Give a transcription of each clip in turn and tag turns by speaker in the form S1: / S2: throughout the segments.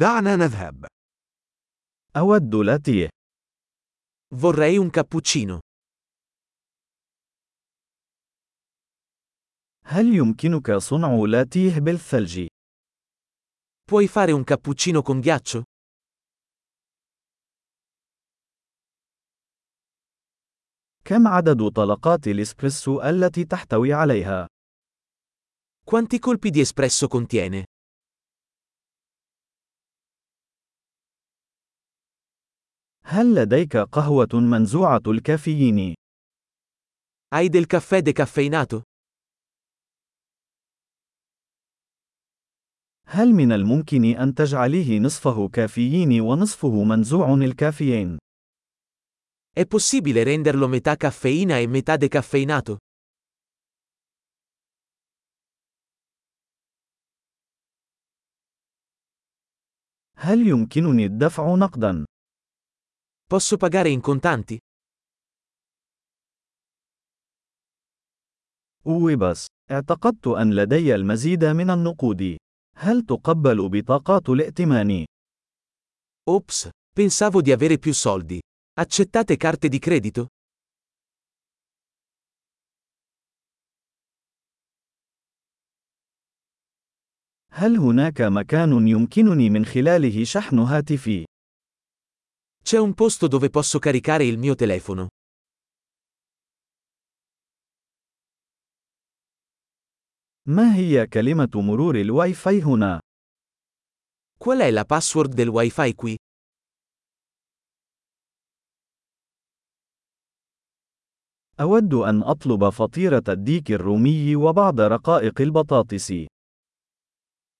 S1: دعنا نذهب.
S2: أود لاتيه.
S3: Vorrei un cappuccino.
S2: هل يمكنك صنع لاتيه بالثلج؟
S3: Puoi fare un cappuccino con ghiaccio?
S2: كم عدد طلقات الإسبريسو التي تحتوي عليها؟
S3: Quanti colpi di espresso contiene?
S2: هل لديك قهوة منزوعة الكافيين؟
S3: Hai del caffè decaffeinato?
S2: هل من الممكن أن تجعليه نصفه كافيين ونصفه منزوع الكافيين؟
S3: È possibile renderlo metà caffeina e metà decaffeinato?
S2: هل يمكنني الدفع نقدا؟
S3: Posso pagare in contanti?
S2: بس، اعتقدت أن لدي المزيد من النقود. هل تقبل بطاقات الائتمان؟
S3: Ops, pensavo di avere più soldi. Accettate carte di credito?
S2: هل هناك مكان يمكنني من خلاله شحن هاتفي؟
S3: C'è un posto dove posso caricare il mio telefono.
S2: ما هي كلمة مرور الواي فاي هنا؟
S3: Qual è la password del wifi qui?
S2: أود أن أطلب فطيرة الديك الرومي وبعض رقائق البطاطس.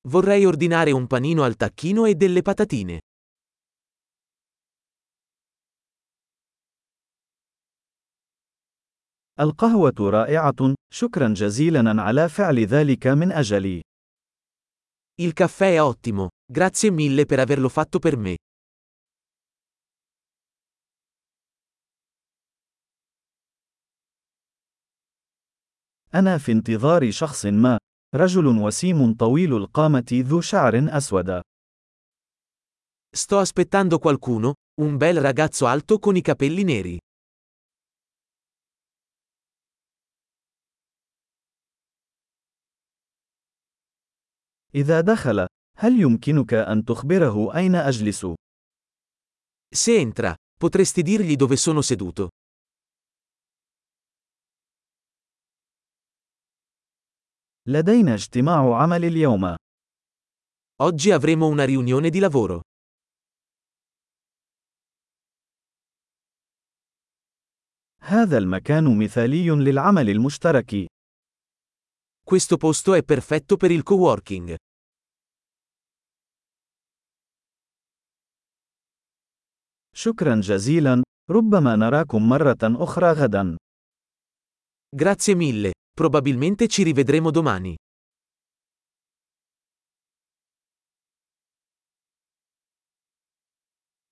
S3: Vorrei ordinare un panino al tacchino e delle patatine.
S2: القهوة رائعة، شكرا جزيلا على فعل ذلك من أجلي.
S3: Il caffè è ottimo, grazie mille per averlo fatto per me.
S2: أنا في انتظار شخص ما. رجل وسيم طويل القامة ذو شعر أسود.
S3: Sto aspettando qualcuno, un bel ragazzo alto con i capelli neri.
S2: إذا دخل، هل يمكنك أن تخبره أين أجلس؟
S3: Se entra, potresti dirgli dove sono seduto.
S2: لدينا اجتماع عمل اليوم.
S3: Oggi avremo una riunione di lavoro.
S2: هذا المكان مثالي للعمل المشترك.
S3: Questo posto è perfetto per il coworking.
S2: شكرا جزيلا، ربما نراكم مرة أخرى غدا.
S3: Grazie mille, probabilmente ci rivedremo domani.